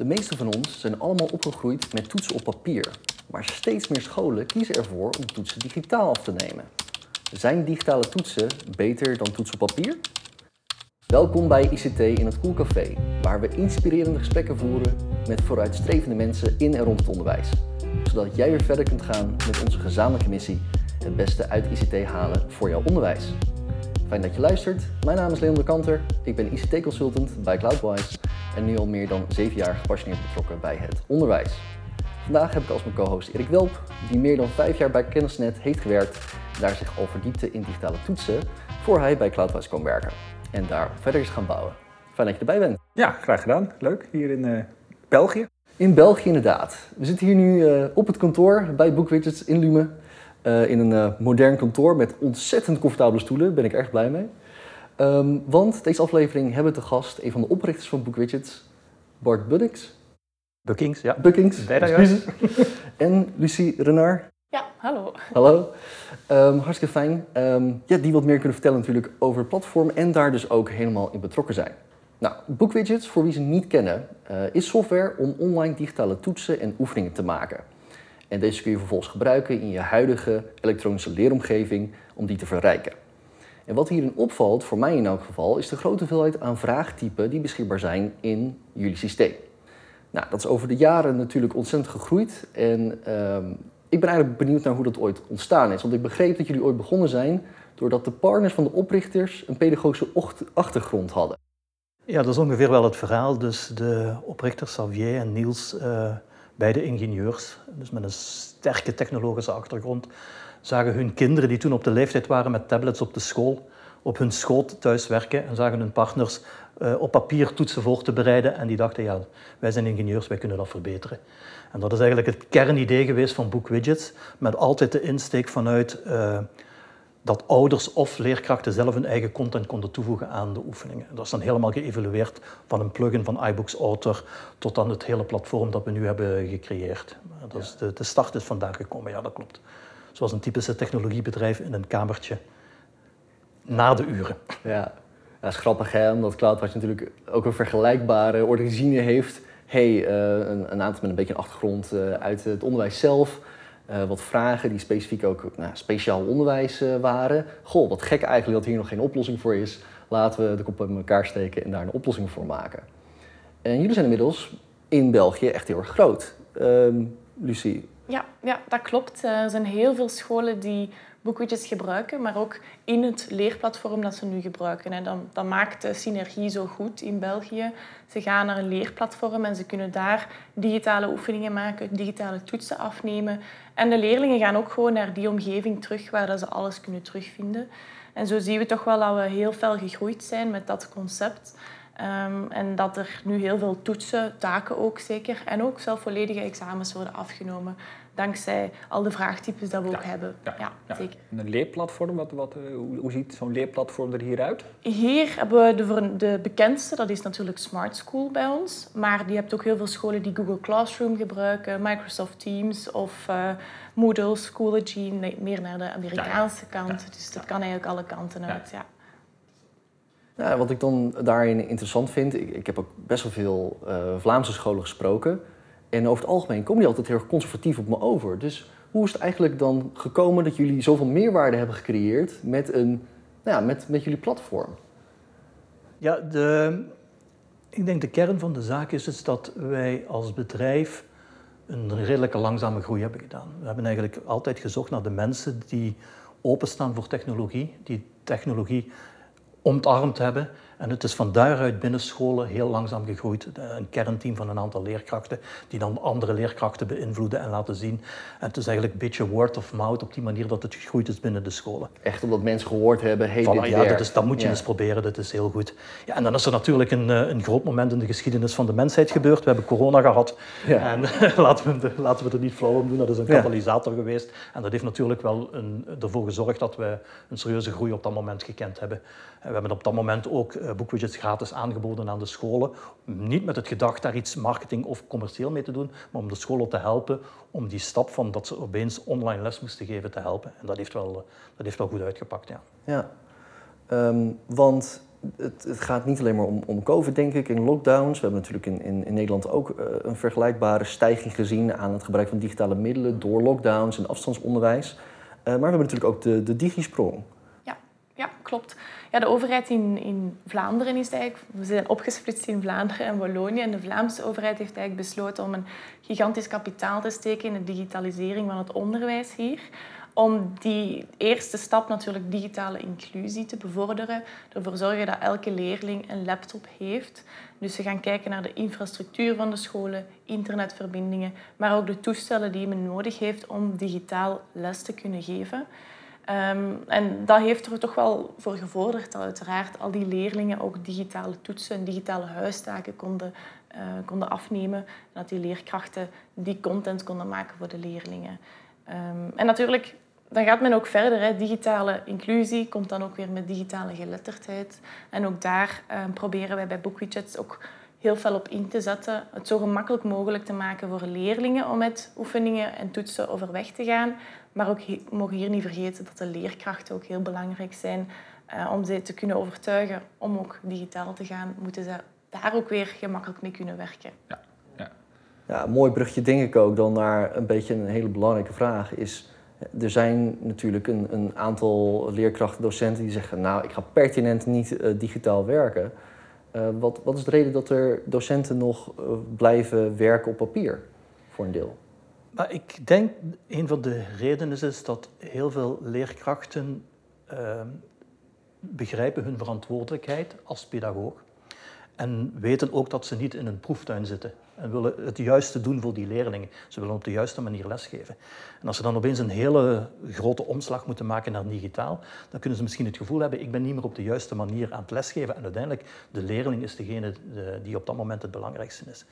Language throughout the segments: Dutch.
De meeste van ons zijn allemaal opgegroeid met toetsen op papier. Maar steeds meer scholen kiezen ervoor om toetsen digitaal af te nemen. Zijn digitale toetsen beter dan toetsen op papier? Welkom bij ICT in het Koelcafé, waar we inspirerende gesprekken voeren met vooruitstrevende mensen in en rond het onderwijs. Zodat jij weer verder kunt gaan met onze gezamenlijke missie: het beste uit ICT halen voor jouw onderwijs. Fijn dat je luistert. Mijn naam is Leon de Kanter. Ik ben ICT-consultant bij Cloudwise en nu al meer dan zeven jaar gepassioneerd betrokken bij het onderwijs. Vandaag heb ik als mijn co-host Erik Welp, die meer dan vijf jaar bij Kennisnet heeft gewerkt en daar zich al verdiepte in digitale toetsen, voor hij bij Cloudwise kon werken en daar verder is gaan bouwen. Fijn dat je erbij bent. Ja, graag gedaan. Leuk, hier in uh, België. In België inderdaad. We zitten hier nu uh, op het kantoor bij BookWidgets in Lumen. Uh, in een modern kantoor met ontzettend comfortabele stoelen. Daar ben ik erg blij mee. Um, want deze aflevering hebben we te gast een van de oprichters van BookWidgets, Bart Buddings. Buckings, ja. Buckings, excuses. en Lucie Renard. Ja, hallo. Hallo. Um, hartstikke fijn. Um, ja, die wat meer kunnen vertellen natuurlijk over het platform en daar dus ook helemaal in betrokken zijn. Nou, BookWidgets, voor wie ze niet kennen, uh, is software om online digitale toetsen en oefeningen te maken. En deze kun je vervolgens gebruiken in je huidige elektronische leeromgeving om die te verrijken. En wat hierin opvalt, voor mij in elk geval, is de grote hoeveelheid aan vraagtypen die beschikbaar zijn in jullie systeem. Nou, dat is over de jaren natuurlijk ontzettend gegroeid en um, ik ben eigenlijk benieuwd naar hoe dat ooit ontstaan is. Want ik begreep dat jullie ooit begonnen zijn doordat de partners van de oprichters een pedagogische achtergrond hadden. Ja, dat is ongeveer wel het verhaal. Dus de oprichters Xavier en Niels, uh, beide ingenieurs, dus met een sterke technologische achtergrond, zagen hun kinderen die toen op de leeftijd waren met tablets op de school, op hun schoot thuis werken en zagen hun partners uh, op papier toetsen voor te bereiden. En die dachten, ja, wij zijn ingenieurs, wij kunnen dat verbeteren. En dat is eigenlijk het kernidee geweest van Book Widgets, met altijd de insteek vanuit uh, dat ouders of leerkrachten zelf hun eigen content konden toevoegen aan de oefeningen. Dat is dan helemaal geëvalueerd van een plugin van iBooks Author tot dan het hele platform dat we nu hebben gecreëerd. Dat is de, de start is vandaag gekomen, ja dat klopt. Zoals een typische technologiebedrijf in een kamertje na de uren. Ja, dat is grappig hè, omdat CloudWatch natuurlijk ook een vergelijkbare origine heeft. hey, uh, een, een, aantal met een beetje een achtergrond uh, uit het onderwijs zelf. Uh, wat vragen die specifiek ook nou, speciaal onderwijs waren. Goh, wat gek eigenlijk dat hier nog geen oplossing voor is. Laten we de kop in elkaar steken en daar een oplossing voor maken. En jullie zijn inmiddels in België echt heel erg groot. Ehm, Lucie, ja, ja, dat klopt. Er zijn heel veel scholen die BookWidgets gebruiken, maar ook in het leerplatform dat ze nu gebruiken. En dan, dat maakt de synergie zo goed in België. Ze gaan naar een leerplatform en ze kunnen daar digitale oefeningen maken, digitale toetsen afnemen. En de leerlingen gaan ook gewoon naar die omgeving terug waar dat ze alles kunnen terugvinden. En zo zien we toch wel dat we heel fel gegroeid zijn met dat concept. Um, en dat er nu heel veel toetsen, taken ook zeker, en ook zelf volledige examens worden afgenomen. Dankzij al de vraagtypes dat we ook hebben. Ja, ja, ja, zeker. Een leerplatform, wat, wat, hoe, hoe ziet zo'n leerplatform er hier uit? Hier hebben we de, de bekendste, dat is natuurlijk Smart School bij ons. Maar je hebt ook heel veel scholen die Google Classroom gebruiken, Microsoft Teams of uh, Moodle, Schoology, meer naar de Amerikaanse kant. Dus dat kan eigenlijk alle kanten uit. Ja. Ja, wat ik dan daarin interessant vind, ik, ik heb ook best wel veel uh, Vlaamse scholen gesproken. En over het algemeen komen die altijd heel conservatief op me over. Dus hoe is het eigenlijk dan gekomen dat jullie zoveel meerwaarde hebben gecreëerd met, een, nou ja, met, met jullie platform? Ja, de, ik denk de kern van de zaak is, is dat wij als bedrijf een redelijke langzame groei hebben gedaan. We hebben eigenlijk altijd gezocht naar de mensen die openstaan voor technologie, die technologie omarmd hebben. En het is van daaruit binnen scholen heel langzaam gegroeid. Een kernteam van een aantal leerkrachten die dan andere leerkrachten beïnvloeden en laten zien. En het is eigenlijk een beetje word of mouth op die manier dat het gegroeid is binnen de scholen. Echt omdat mensen gehoord hebben, hey, voilà, dit ja, dat, is, dat moet je ja. eens proberen, dat is heel goed. Ja, en dan is er natuurlijk een, een groot moment in de geschiedenis van de mensheid gebeurd. We hebben corona gehad. Ja. En laten, we, laten we er niet flauw om doen, dat is een katalysator geweest. En dat heeft natuurlijk wel een, ervoor gezorgd dat we een serieuze groei op dat moment gekend hebben. We hebben op dat moment ook uh, BookWidgets gratis aangeboden aan de scholen. Niet met het gedacht daar iets marketing of commercieel mee te doen, maar om de scholen te helpen om die stap van dat ze opeens online les moesten geven te helpen. En dat heeft wel, dat heeft wel goed uitgepakt, ja. Ja, um, want het, het, gaat niet alleen maar om, om COVID, denk ik, in lockdowns. We hebben natuurlijk in, in, in Nederland ook uh, een vergelijkbare stijging gezien aan het gebruik van digitale middelen door lockdowns en afstandsonderwijs. Uh, maar we hebben natuurlijk ook de, de digisprong. Ja, ja klopt. Ja, de overheid in, in Vlaanderen is eigenlijk... We zijn opgesplitst in Vlaanderen en Wallonië. En de Vlaamse overheid heeft eigenlijk besloten om een gigantisch kapitaal te steken in de digitalisering van het onderwijs hier om die eerste stap natuurlijk digitale inclusie te bevorderen. Ervoor zorgen dat elke leerling een laptop heeft. Dus ze gaan kijken naar de infrastructuur van de scholen, internetverbindingen, maar ook de toestellen die men nodig heeft om digitaal les te kunnen geven. Um, en dat heeft er toch wel voor gevorderd dat uiteraard al die leerlingen ook digitale toetsen en digitale huistaken konden, uh, konden afnemen. En dat die leerkrachten die content konden maken voor de leerlingen. Um, en natuurlijk, dan gaat men ook verder. Hè. Digitale inclusie komt dan ook weer met digitale geletterdheid. En ook daar um, proberen wij bij Bookwidgets ook heel veel op in te zetten. Het zo gemakkelijk mogelijk te maken voor leerlingen om met oefeningen en toetsen overweg te gaan. Maar ook we mogen hier niet vergeten dat de leerkrachten ook heel belangrijk zijn. Uh, om ze te kunnen overtuigen om ook digitaal te gaan, moeten ze daar ook weer gemakkelijk mee kunnen werken. Ja. Ja. Ja, een mooi brugje denk ik ook dan naar een beetje een hele belangrijke vraag is... Er zijn natuurlijk een, een aantal leerkrachten, docenten die zeggen... nou, ik ga pertinent niet uh, digitaal werken. Uh, wat, wat is de reden dat er docenten nog uh, blijven werken op papier, voor een deel? Maar ik denk, een van de redenen is, dat heel veel leerkrachten uh, begrijpen hun verantwoordelijkheid als pedagoog. En weten ook dat ze niet in een proeftuin zitten en willen het juiste doen voor die leerlingen. Ze willen op de juiste manier lesgeven. En als ze dan opeens een hele grote omslag moeten maken naar digitaal, dan kunnen ze misschien het gevoel hebben, ik ben niet meer op de juiste manier aan het lesgeven. En uiteindelijk, de leerling is degene die op dat moment het belangrijkste is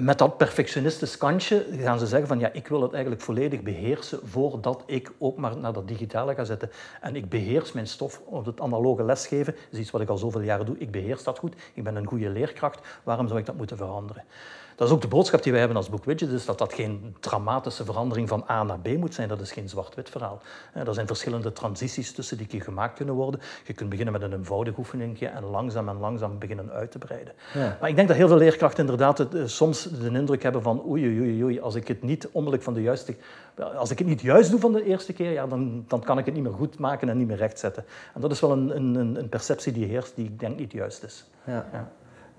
met dat perfectionistisch kantje gaan ze zeggen van ja, ik wil het eigenlijk volledig beheersen voordat ik ook maar naar dat digitale ga zetten. En ik beheers mijn stof op het analoge lesgeven. Dat is iets wat ik al zoveel jaren doe. Ik beheers dat goed. Ik ben een goede leerkracht. Waarom zou ik dat moeten veranderen? Dat is ook de boodschap die wij hebben als BookWidget, is dat dat geen dramatische verandering van A naar B moet zijn. Dat is geen zwart-wit verhaal. Er zijn verschillende transities tussen die gemaakt kunnen worden. Je kunt beginnen met een eenvoudig oefeningje en langzaam en langzaam beginnen uit te breiden. Ja. Maar ik denk dat heel veel leerkrachten inderdaad het, eh, soms de indruk hebben van oei, oei, oei, als ik het niet onmiddellijk van de juiste... Als ik het niet juist doe van de eerste keer, ja, dan, dan kan ik het niet meer goed maken en niet meer rechtzetten. En dat is wel een, een, een perceptie die heerst die ik denk niet juist is. Ja. ja.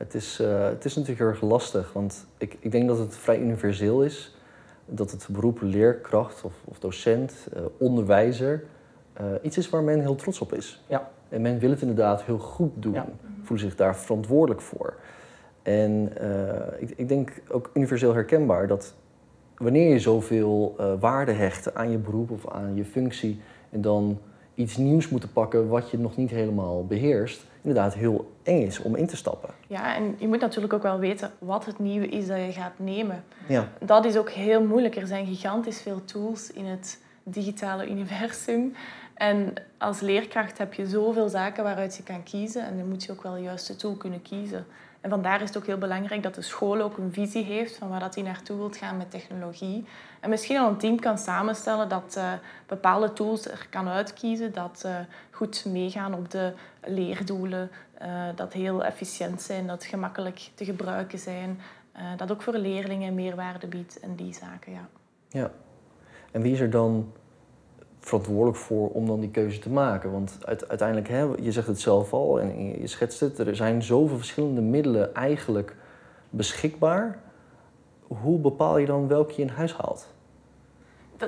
Het is, uh, het is natuurlijk heel erg lastig, want ik, ik denk dat het vrij universeel is. Dat het beroep leerkracht of, of docent, uh, onderwijzer, uh, iets is waar men heel trots op is. Ja. En men wil het inderdaad heel goed doen, ja. voelt zich daar verantwoordelijk voor. En ik, ik denk ook universeel herkenbaar dat wanneer je zoveel waarde hecht aan je beroep of aan je functie en dan iets nieuws moet pakken wat je nog niet helemaal beheerst, inderdaad heel eng is om in te stappen. Ja, en je moet natuurlijk ook wel weten wat het nieuwe is dat je gaat nemen. Ja. Dat is ook heel moeilijk. Er zijn gigantisch veel tools in het digitale universum. En als leerkracht heb je zoveel zaken waaruit je kan kiezen. En dan moet je ook wel de juiste tool kunnen kiezen. En vandaar is het ook heel belangrijk dat de school ook een visie heeft van waar dat hij naartoe wilt gaan met technologie. En misschien al een team kan samenstellen dat uh, bepaalde tools er kan uitkiezen, dat uh, goed meegaan op de leerdoelen, uh, dat heel efficiënt zijn, dat gemakkelijk te gebruiken zijn, dat ook voor leerlingen meerwaarde biedt en die zaken. Ja. ja. En wie is er dan verantwoordelijk voor om dan die keuze te maken. Want uiteindelijk, hè, je zegt het zelf al en je schetst het, er zijn zoveel verschillende middelen eigenlijk beschikbaar. Hoe bepaal je dan welke je in huis haalt?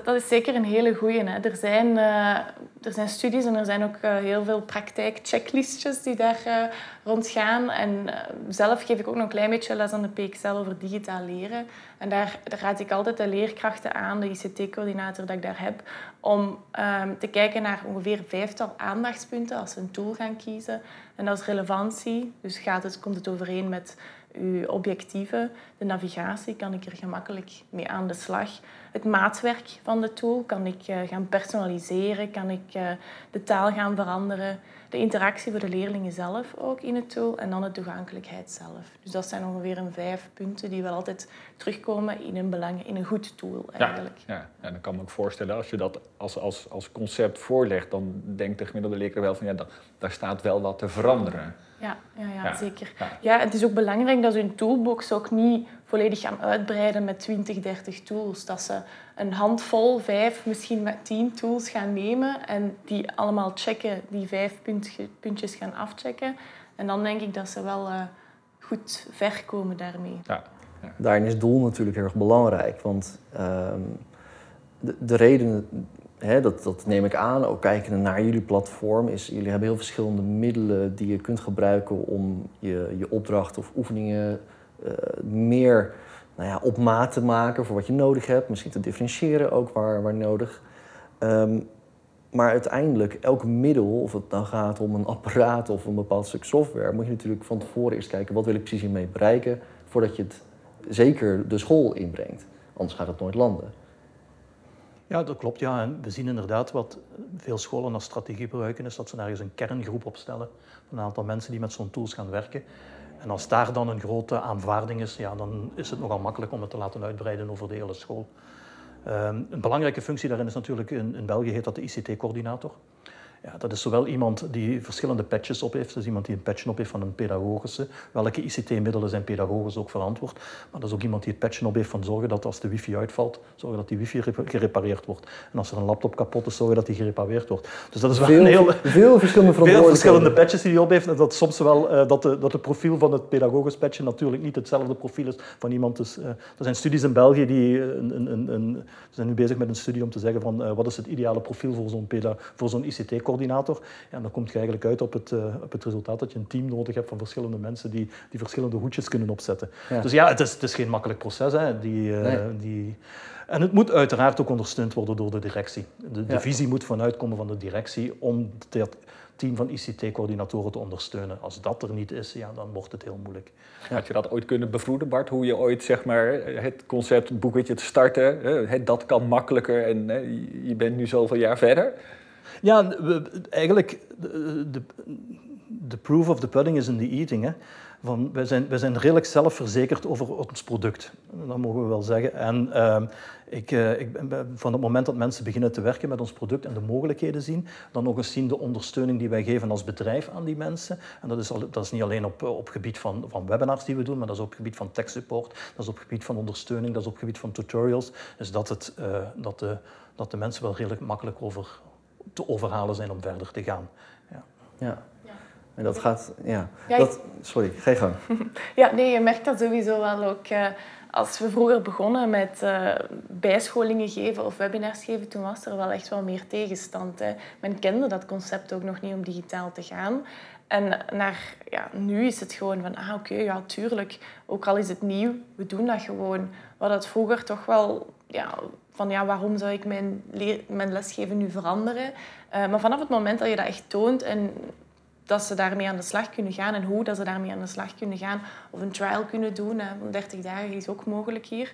Dat, is zeker een hele goeie. Hè. Er, zijn, uh, er zijn studies en er zijn ook uh, heel veel praktijkchecklistjes die daar uh, rond gaan. En zelf geef ik ook nog een klein beetje les aan de PXL over digitaal leren. En daar, daar raad ik altijd de leerkrachten aan, de ICT-coördinator dat ik daar heb, om um, te kijken naar ongeveer vijftal aandachtspunten als ze een tool gaan kiezen. En dat is relevantie. Dus gaat het, komt het overeen met uw objectieven, de navigatie, kan ik er gemakkelijk mee aan de slag. Het maatwerk van de tool, kan ik uh, gaan personaliseren, kan ik uh, de taal gaan veranderen. de interactie voor de leerlingen zelf ook in het tool en dan de toegankelijkheid zelf. Dus dat zijn ongeveer een vijf punten die wel altijd terugkomen in een, belang, in een goed tool eigenlijk. Ja, ja. en dan kan me ook voorstellen, als je dat als, als, als concept voorlegt, dan denkt de gemiddelde leerkracht wel van ja, dat, daar staat wel wat te veranderen. Ja, ja, ja, zeker. Ja. het is ook belangrijk dat hun toolbox ook niet volledig gaan uitbreiden met 20, 30 tools. Dat ze een handvol, vijf, misschien met tien tools gaan nemen en die allemaal checken, die vijf puntjes gaan afchecken. En dan denk ik dat ze wel uh, goed ver komen daarmee. Ja. Ja. Daarin is doel natuurlijk heel erg belangrijk. Want uh, de, de reden, hè, dat, dat neem ik aan, ook kijken naar jullie platform, is jullie hebben heel verschillende middelen die je kunt gebruiken om je, je opdrachten of oefeningen uh, meer nou ja, op maat te maken voor wat je nodig hebt. Misschien te differentiëren ook waar, waar nodig. Um, maar uiteindelijk, elk middel, of het nou gaat om een apparaat of een bepaald stuk software, moet je natuurlijk van tevoren eerst kijken wat wil ik precies hiermee bereiken, voordat je het zeker de school inbrengt. Anders gaat het nooit landen. Ja, dat klopt. Ja. En we zien inderdaad wat veel scholen als strategie gebruiken, is dat ze ergens een kerngroep opstellen van een aantal mensen die met zo'n tools gaan werken. En als daar dan een grote aanvaarding is, ja, dan is het nogal makkelijk om het te laten uitbreiden over de hele school. Um, een belangrijke functie daarin is natuurlijk, in België heet dat de ICT-coördinator. Ja, dat is zowel iemand die verschillende patches op heeft, dus iemand die een patch op heeft van een pedagogische, welke ICT-middelen zijn pedagogisch ook verantwoord, maar dat is ook iemand die het patchen op heeft van zorgen dat als de wifi uitvalt, zorgen dat die wifi gerepareerd wordt. En als er een laptop kapot is, zorgen dat die gerepareerd wordt. Dus dat is wel veel, een heel, veel verschillende Veel verschillende patches die hij op heeft en dat soms wel uh, dat, de, dat het profiel van het pedagogisch patchen natuurlijk niet hetzelfde profiel is van iemand. Dus, uh, er zijn studies in België die uh, een, een, een, zijn nu bezig met een studie om te zeggen van wat is het ideale profiel voor zo'n voor zo'n ICT-coördinator coördinator. Ja, dan komt je eigenlijk uit op het, uh, op het resultaat dat je een team nodig hebt van verschillende mensen die, die verschillende hoedjes kunnen opzetten. Dus ja, het is, het is geen makkelijk proces. Hè. Die, uh, die, en het moet uiteraard ook ondersteund worden door de directie. De, de visie moet vanuitkomen van de directie om dat team van ICT-coördinatoren te ondersteunen. Als dat er niet is, ja, dan wordt het heel moeilijk. Ja. Had je dat ooit kunnen bevroeden, Bart? Hoe je ooit zeg maar, het concept boeketje te starten, dat kan makkelijker en je bent nu zoveel jaar verder? Ja, we, eigenlijk, de, de, proof of the pudding is in the eating. Hè. Van, wij, zijn, wij zijn redelijk zelfverzekerd over ons product, dat mogen we wel zeggen. En uh, ik, uh, ik, van het moment dat mensen beginnen te werken met ons product en de mogelijkheden zien, dan nog eens zien de ondersteuning die wij geven als bedrijf aan die mensen. En dat is, al, dat is niet alleen op, op gebied van, van webinars die we doen, maar dat is op gebied van tech support, dat is op gebied van ondersteuning, dat is op gebied van tutorials. Dus dat, het, uh, dat, de, dat de mensen wel redelijk makkelijk over, te overhalen zijn om verder te gaan. Ja. ja. En dat gaat, ja. dat, sorry, ga gang. ja, nee, je merkt dat sowieso wel ook. Uh, als we vroeger begonnen met uh, bijscholingen geven of webinars geven, toen was er wel echt wel meer tegenstand. Hè. Men kende dat concept ook nog niet om digitaal te gaan. En naar, ja, nu is het gewoon van, ah oké, ja tuurlijk, ook al is het nieuw, we doen dat gewoon. Wat dat vroeger toch wel ja, van ja, waarom zou ik mijn, mijn lesgeven nu veranderen? Uh, maar vanaf het moment dat je dat echt toont en dat ze daarmee aan de slag kunnen gaan en hoe dat ze daarmee aan de slag kunnen gaan of een trial kunnen doen, hè, 30 dagen is ook mogelijk hier,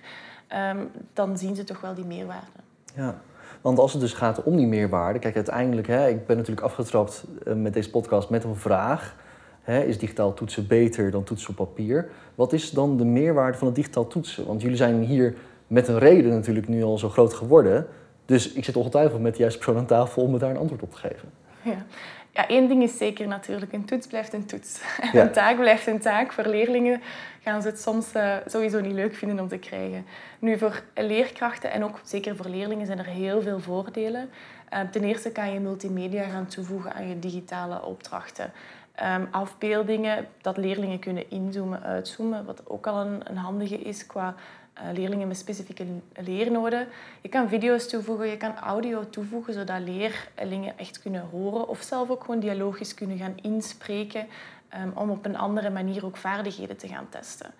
um, dan zien ze toch wel die meerwaarde. Ja, want als het dus gaat om die meerwaarde, kijk uiteindelijk, hè, ik ben natuurlijk afgetrapt uh, met deze podcast met een vraag. Hè, is digitaal toetsen beter dan toetsen op papier? Wat is dan de meerwaarde van het digitaal toetsen? Want jullie zijn hier met een reden natuurlijk nu al zo groot geworden. Dus ik zit ongetwijfeld met de juiste persoon aan tafel om me daar een antwoord op te geven. Ja. ja, één ding is zeker natuurlijk. Een toets blijft een toets. Ja. Een taak blijft een taak. Voor leerlingen gaan ze het soms uh, sowieso niet leuk vinden om te krijgen. Nu, voor leerkrachten en ook zeker voor leerlingen zijn er heel veel voordelen. Uh, ten eerste kan je multimedia gaan toevoegen aan je digitale opdrachten. Um, afbeeldingen, dat leerlingen kunnen inzoomen, uitzoomen, wat ook al een, een handige is qua leerlingen met specifieke leernoden. Je kan video's toevoegen, je kan audio toevoegen, zodat leerlingen echt kunnen horen of zelf ook gewoon dialogisch kunnen gaan inspreken um, om op een andere manier ook vaardigheden te gaan testen.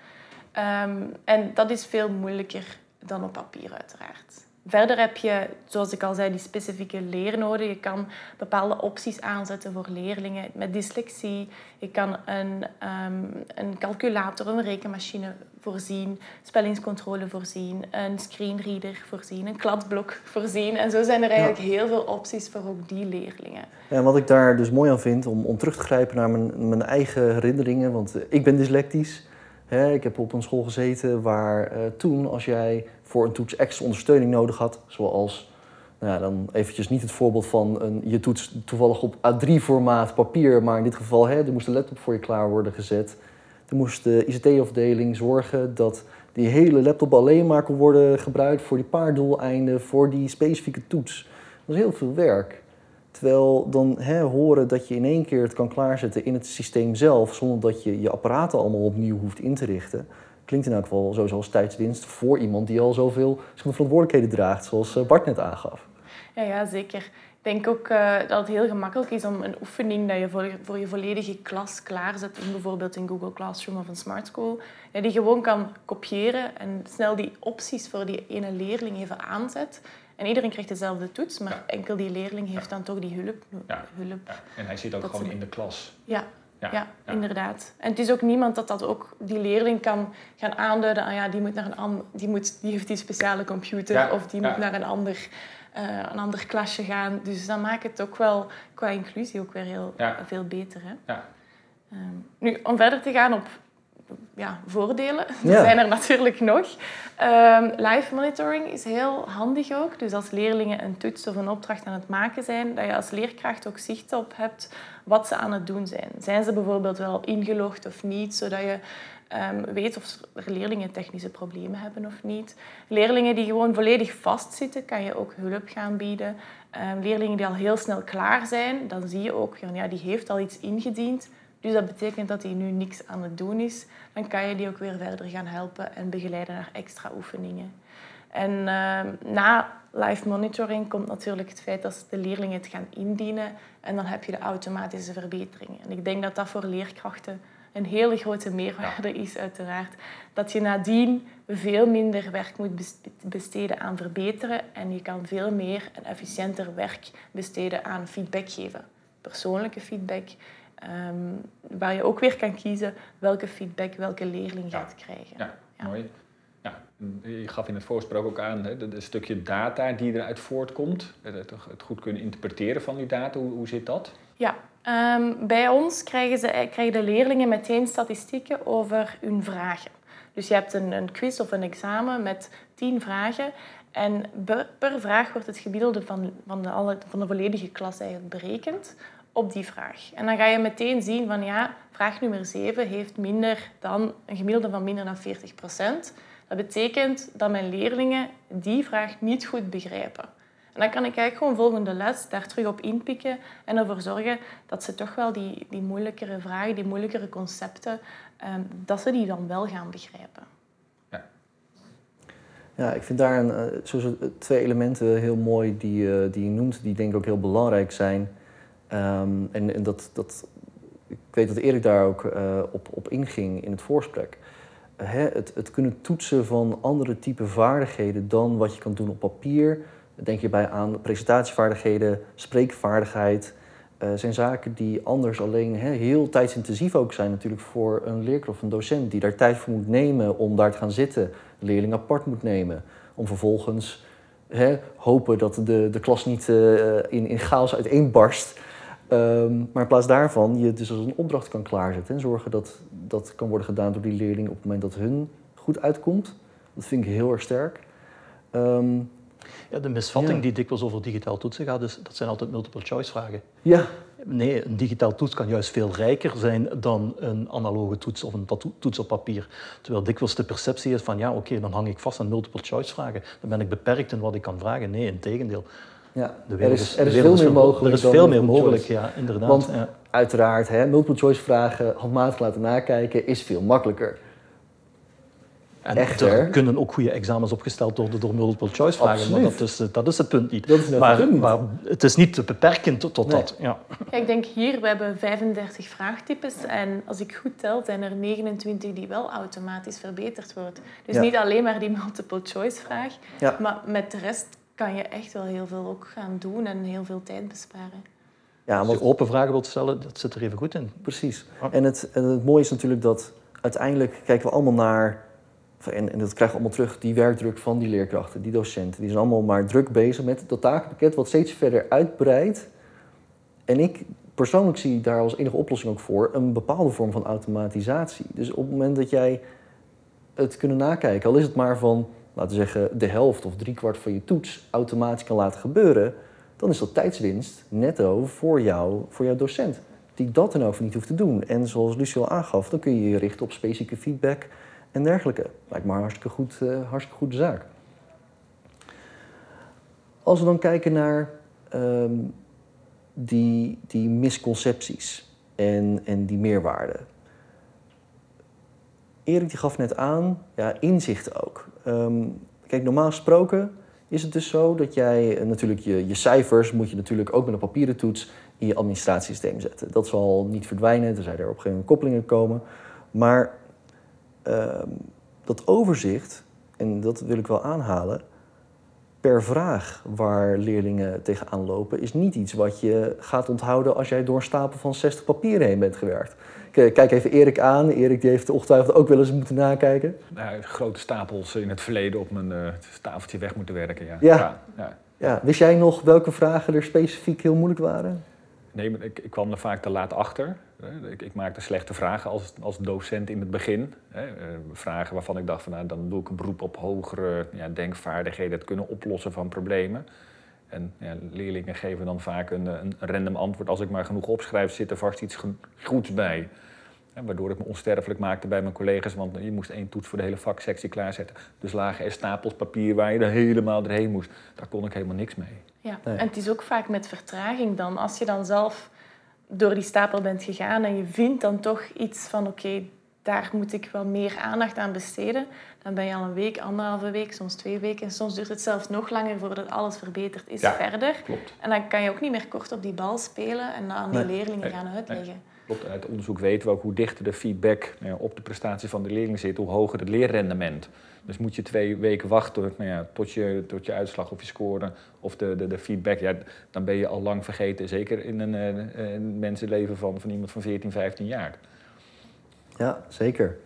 Um, en dat is veel moeilijker dan op papier uiteraard. Verder heb je, zoals ik al zei, die specifieke leernoden. Je kan bepaalde opties aanzetten voor leerlingen met dyslexie. Je kan een, um, een calculator, een rekenmachine voorzien, spellingscontrole voorzien, een screenreader voorzien, een kladblok voorzien. En zo zijn er eigenlijk heel veel opties voor ook die leerlingen. En wat ik daar dus mooi aan vind, om, om terug te grijpen naar mijn, mijn eigen herinneringen, want eh, ik ben dyslectisch. Hè, ik heb op een school gezeten waar uh, toen, als jij voor een toets extra ondersteuning nodig had, zoals, nou ja, dan eventjes niet het voorbeeld van een, je toets toevallig op A3-formaat papier, maar in dit geval, hè, er moest een laptop voor je klaar worden gezet. Dan moest de ICT-afdeling zorgen dat die hele laptop alleen maar kon worden gebruikt voor die paar doeleinden, voor die specifieke toets. Dat is heel veel werk. Terwijl dan hè, horen dat je in één keer het kan klaarzetten in het systeem zelf, zonder dat je je apparaten allemaal opnieuw hoeft in te richten, klinkt in elk geval sowieso als tijdswinst voor iemand die al zoveel verantwoordelijkheden draagt, zoals eh, Bart net aangaf. Ja, ja zeker. Ik denk ook uh, dat het heel gemakkelijk is om een oefening dat je voor, voor je volledige klas klaarzet, in bijvoorbeeld in Google Classroom of een Smart School, ja, die gewoon kan kopiëren en snel die opties voor die ene leerling even aanzet. En iedereen krijgt dezelfde toets, maar enkel die leerling heeft dan toch die hulp. Ja. hulp En hij zit ook gewoon in de klas. Ja, ja, inderdaad. En het is ook niemand dat dat ook die leerling kan gaan aanduiden. Ah ja, die moet naar een ander, die, moet, die heeft die speciale computer of die moet naar een ander, uh, een ander klasje gaan. Dus dat maakt het ook wel qua inclusie ook weer heel veel beter. Hè? Um, nu, om verder te gaan op ja, voordelen. Er zijn er natuurlijk nog. Um, live monitoring is heel handig ook. Dus als leerlingen een toets of een opdracht aan het maken zijn, dat je als leerkracht ook zicht op hebt wat ze aan het doen zijn. Zijn ze bijvoorbeeld wel ingelogd of niet, zodat je um, weet of er leerlingen technische problemen hebben of niet. Leerlingen die gewoon volledig vastzitten, kan je ook hulp gaan bieden. Um, leerlingen die al heel snel klaar zijn, dan zie je ook, ja, die heeft al iets ingediend dus dat betekent dat hij nu niks aan het doen is. Dan kan je die ook weer verder gaan helpen en begeleiden naar extra oefeningen. En uh, na live monitoring komt natuurlijk het feit dat de leerlingen het gaan indienen en dan heb je de automatische verbeteringen. En ik denk dat dat voor leerkrachten een hele grote meerwaarde is, uiteraard. Dat je nadien veel minder werk moet besteden aan verbeteren en je kan veel meer en efficiënter werk besteden aan feedback geven. Persoonlijke feedback, Ehm, waar je ook weer kan kiezen welke feedback welke leerling gaat krijgen. Ja, mooi. Ja, je gaf in het voorspraak ook aan het stukje data die eruit voortkomt. Het, het, goed kunnen interpreteren van die data. Hoe, hoe zit dat? Ja, um, bij ons krijgen, ze, krijgen de leerlingen meteen statistieken over hun vragen. Dus je hebt een, een quiz of een examen met tien vragen. En per, vraag wordt het gemiddelde van, van, de, alle, van de volledige klas eigenlijk berekend op die vraag. En dan ga je meteen zien van ja, vraag nummer 7 heeft minder dan een gemiddelde van minder dan 40 procent. Dat betekent dat mijn leerlingen die vraag niet goed begrijpen. En dan kan ik eigenlijk gewoon volgende les daar terug op inpikken en ervoor zorgen dat ze toch wel die, die moeilijkere vragen, die moeilijkere concepten, um, dat ze die dan wel gaan begrijpen. Ja, ja ik vind daar een, uh, twee elementen heel mooi die, uh, die je noemt, die denk ik ook heel belangrijk zijn. Um, en, en dat, dat, ik weet dat Erik daar ook uh, op, op inging in het voorsprek. Uh, het, het kunnen toetsen van andere type vaardigheden dan wat je kan doen op papier. Denk je bij aan presentatievaardigheden, spreekvaardigheid. Uh, zijn zaken die anders alleen he, heel tijdsintensief ook zijn natuurlijk voor een leerkracht of een docent die daar tijd voor moet nemen om daar te gaan zitten, leerling apart moet nemen, om vervolgens he, hopen dat de, de klas niet in, in chaos uiteenbarst Um, maar in plaats daarvan je dus als een opdracht kan klaarzetten en zorgen dat dat kan worden gedaan door die leerling op het moment dat hun goed uitkomt. Dat vind ik heel erg sterk. Um, ja, de misvatting die dikwijls over digitaal toetsen gaat, dus dat zijn altijd multiple choice vragen. Ja. Nee, een digitaal toets kan juist veel rijker zijn dan een analoge toets of een toets op papier. Terwijl dikwijls de perceptie is van ja, oké, dan hang ik vast aan multiple choice vragen. Dan ben ik beperkt in wat ik kan vragen. Nee, in tegendeel. Ja, er is, er is veel meer mogelijk. Er is veel meer mogelijk, ja, inderdaad. Want ja. uiteraard, hè, multiple choice vragen handmatig laten nakijken is veel makkelijker. En Echt, er kunnen ook goede examens opgesteld worden door multiple choice vragen, maar Absoluut. dat is, eh, dat is het punt niet. Dat is net het maar, punt maar het is niet te beperken tot, tot Nee. dat. Ja. Ja, ik denk hier, we hebben 35 vraagtypes en als ik goed tel, zijn er 29 die wel automatisch verbeterd worden. Dus Ja. niet alleen maar die multiple choice vraag, Ja. maar met de rest kan je echt wel heel veel ook gaan doen en heel veel tijd besparen. Ja, je open vragen wilt stellen, dat zit er even goed in. Precies. En het, en het mooie is natuurlijk dat uiteindelijk kijken we allemaal naar, en, en dat krijgen we allemaal terug, die werkdruk van die leerkrachten, die docenten. Die zijn allemaal maar druk bezig met dat takenpakket wat steeds verder uitbreidt. En ik persoonlijk zie daar als enige oplossing ook voor een bepaalde vorm van automatisatie. Dus op het moment dat jij het kunnen nakijken, al is het maar van, laten zeggen, de helft of driekwart van je toets automatisch kan laten gebeuren, dan is dat tijdswinst netto voor jou, voor jouw docent. Die dat dan ook niet hoeft te doen. En zoals Lucie al aangaf, dan kun je je richten op specifieke feedback en dergelijke. Lijkt me een hartstikke, goed, eh, hartstikke goede zaak. Als we dan kijken naar ehm, die, die misconcepties en, en die meerwaarde. Erik die gaf net aan, ja, inzicht ook. Ehm, kijk, normaal gesproken is het dus zo dat jij eh, natuurlijk je, je cijfers moet je natuurlijk ook met een papieren toets in je administratiesysteem zetten. Dat zal niet verdwijnen, tenzij er op een gegeven moment koppelingen komen. Maar ehm, dat overzicht, en dat wil ik wel aanhalen, per vraag waar leerlingen tegenaan lopen, is niet iets wat je gaat onthouden als jij door een stapel van 60 papieren heen bent gewerkt. Kijk even Erik aan. Erik die heeft ongetwijfeld ook wel eens moeten nakijken. Nou, grote stapels in het verleden op mijn eh, tafeltje weg moeten werken. Ja. Ja. ja. Ja, wist jij nog welke vragen er specifiek heel moeilijk waren? Nee, ik, ik kwam er vaak te laat achter. Ik, ik maakte slechte vragen als, als docent in het begin. Eh, Vragen waarvan ik dacht van nou, dan doe ik een beroep op hogere ja, denkvaardigheden, het kunnen oplossen van problemen. En ja, leerlingen geven dan vaak een, een random antwoord. Als ik maar genoeg opschrijf, zit er vast iets go- goeds bij. Waardoor ik me onsterfelijk maakte bij mijn collega's, want je moest één toets voor de hele vaksectie klaarzetten. Dus lagen er stapels papier waar je er helemaal doorheen moest. Daar kon ik helemaal niks mee. Ja, Nee. en het is ook vaak met vertraging dan. Als je dan zelf door die stapel bent gegaan en je vindt dan toch iets van oké, daar moet ik wel meer aandacht aan besteden, dan ben je al een week, anderhalve week, soms twee weken en soms duurt het zelfs nog langer voordat alles verbeterd is Ja. verder. Klopt. En dan kan je ook niet meer kort op die bal spelen en dan aan die Nee. leerlingen Nee. gaan uitleggen. Uit onderzoek weten we ook hoe dichter de feedback nou ja, op de prestatie van de leerling zit, hoe hoger het leerrendement. Dus moet je twee weken wachten nou ja, tot, je, tot je uitslag of je score of de, de, de feedback, ja, dan ben je al lang vergeten. Zeker in een, eh, mensenleven van, van iemand van 14, 15 jaar. Ja, zeker.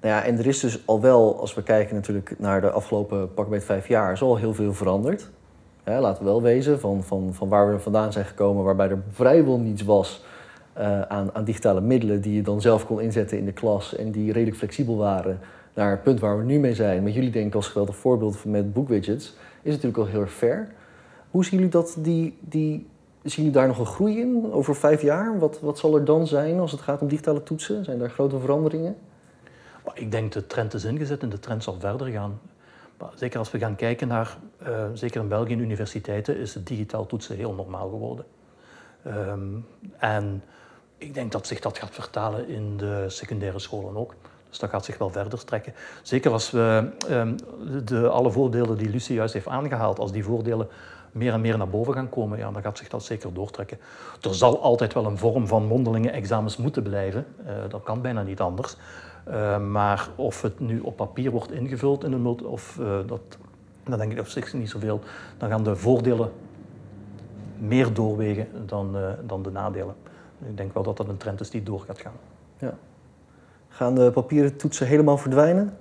Nou ja, en er is dus al wel, als we kijken natuurlijk naar de afgelopen pak bij vijf jaar, is al heel veel veranderd. Laten we wel wezen, van, van, van waar we vandaan zijn gekomen, waarbij er vrijwel niets was eh, aan, aan digitale middelen die je dan zelf kon inzetten in de klas en die redelijk flexibel waren, naar het punt waar we nu mee zijn. Met jullie denk ik als geweldig voorbeeld met boekwidgets, is natuurlijk al heel erg ver. Hoe zien jullie dat, die, die, zien jullie daar nog een groei in over vijf jaar? Wat, wat zal er dan zijn als het gaat om digitale toetsen? Zijn daar grote veranderingen? Ik denk de trend is ingezet en de trend zal verder gaan. Maar zeker als we gaan kijken naar, eh, zeker in België in universiteiten, is het digitaal toetsen heel normaal geworden. Ehm, en ik denk dat zich dat gaat vertalen in de secundaire scholen ook. Dus dat gaat zich wel verder strekken. Zeker als we ehm, de, alle voordelen die Lucie juist heeft aangehaald, als die voordelen meer en meer naar boven gaan komen, ja, dan gaat zich dat zeker doortrekken. Er zal altijd wel een vorm van mondelinge examens moeten blijven. Eh, dat kan bijna niet anders. Eh, maar of het nu op papier wordt ingevuld in een of eh, dat, dat denk ik op zich niet zoveel. Dan gaan de voordelen meer doorwegen dan, dan de nadelen. Ik denk wel dat dat een trend is die door gaat gaan. Ja. Gaan de papieren toetsen helemaal verdwijnen?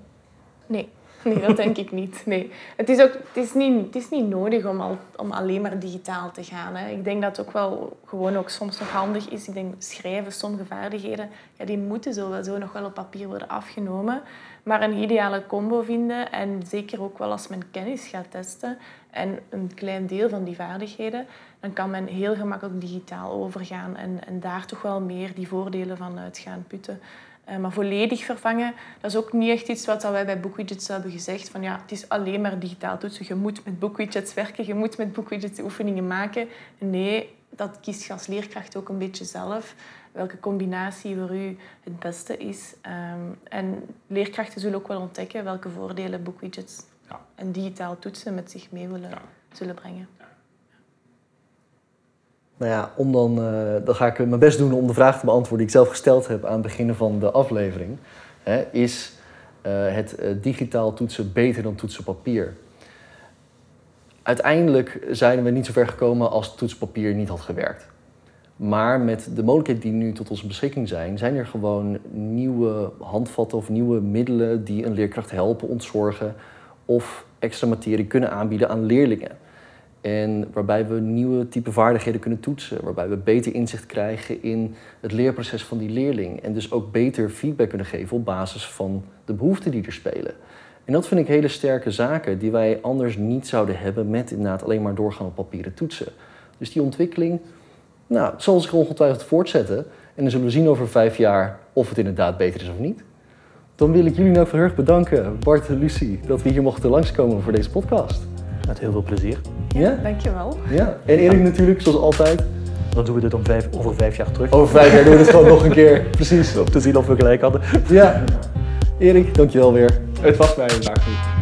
Nee. Nee, dat denk ik niet. Nee. Het, is ook, het, is niet, het is niet nodig om, al, om alleen maar digitaal te gaan. Hè. Ik denk dat het ook wel gewoon ook soms nog handig is. Ik denk schrijven, sommige vaardigheden, ja, die moeten sowieso nog wel op papier worden afgenomen. Maar een ideale combo vinden en zeker ook wel als men kennis gaat testen en een klein deel van die vaardigheden, dan kan men heel gemakkelijk digitaal overgaan en, en daar toch wel meer die voordelen van uit gaan putten. Eh, maar volledig vervangen, dat is ook niet echt iets wat wij bij Bookwidgets hebben gezegd. Van ja, het is alleen maar digitaal toetsen. Je moet met Bookwidgets werken, je moet met Bookwidgets oefeningen maken. Nee, dat kiest je als leerkracht ook een beetje zelf. welke combinatie voor u het beste is. Ehm, en leerkrachten zullen ook wel ontdekken welke voordelen boekwidgets Ja. en digitaal toetsen met zich mee willen, Ja. zullen brengen. Nou ja, om dan, eh, dan ga ik mijn best doen om de vraag te beantwoorden die ik zelf gesteld heb aan het begin van de aflevering. Hè, is eh, het eh, digitaal toetsen beter dan toetsen papier? Uiteindelijk zijn we niet zo ver gekomen als toetsenpapier niet had gewerkt. Maar met de mogelijkheden die nu tot onze beschikking zijn, zijn er gewoon nieuwe handvatten of nieuwe middelen die een leerkracht helpen ontzorgen of extra materie kunnen aanbieden aan leerlingen. En waarbij we nieuwe type vaardigheden kunnen toetsen. Waarbij we beter inzicht krijgen in het leerproces van die leerling. En dus ook beter feedback kunnen geven op basis van de behoeften die er spelen. En dat vind ik hele sterke zaken die wij anders niet zouden hebben met inderdaad alleen maar doorgaan op papieren toetsen. Dus die ontwikkeling nou, zal zich ongetwijfeld voortzetten. En dan zullen we zien over vijf jaar of het inderdaad beter is of niet. Dan wil ik jullie nou heel erg bedanken, Bart en Lucie, dat we hier mochten langskomen voor deze podcast. Met heel veel plezier. Ja? Dankjewel. Ja, en Erik natuurlijk, zoals altijd. Dan doen we dit om vijf, over vijf jaar terug. Over vijf jaar doen we het gewoon nog een keer. Precies. Om te zien of we gelijk hadden. Ja. Erik, dankjewel weer. Het was mij vandaag goed.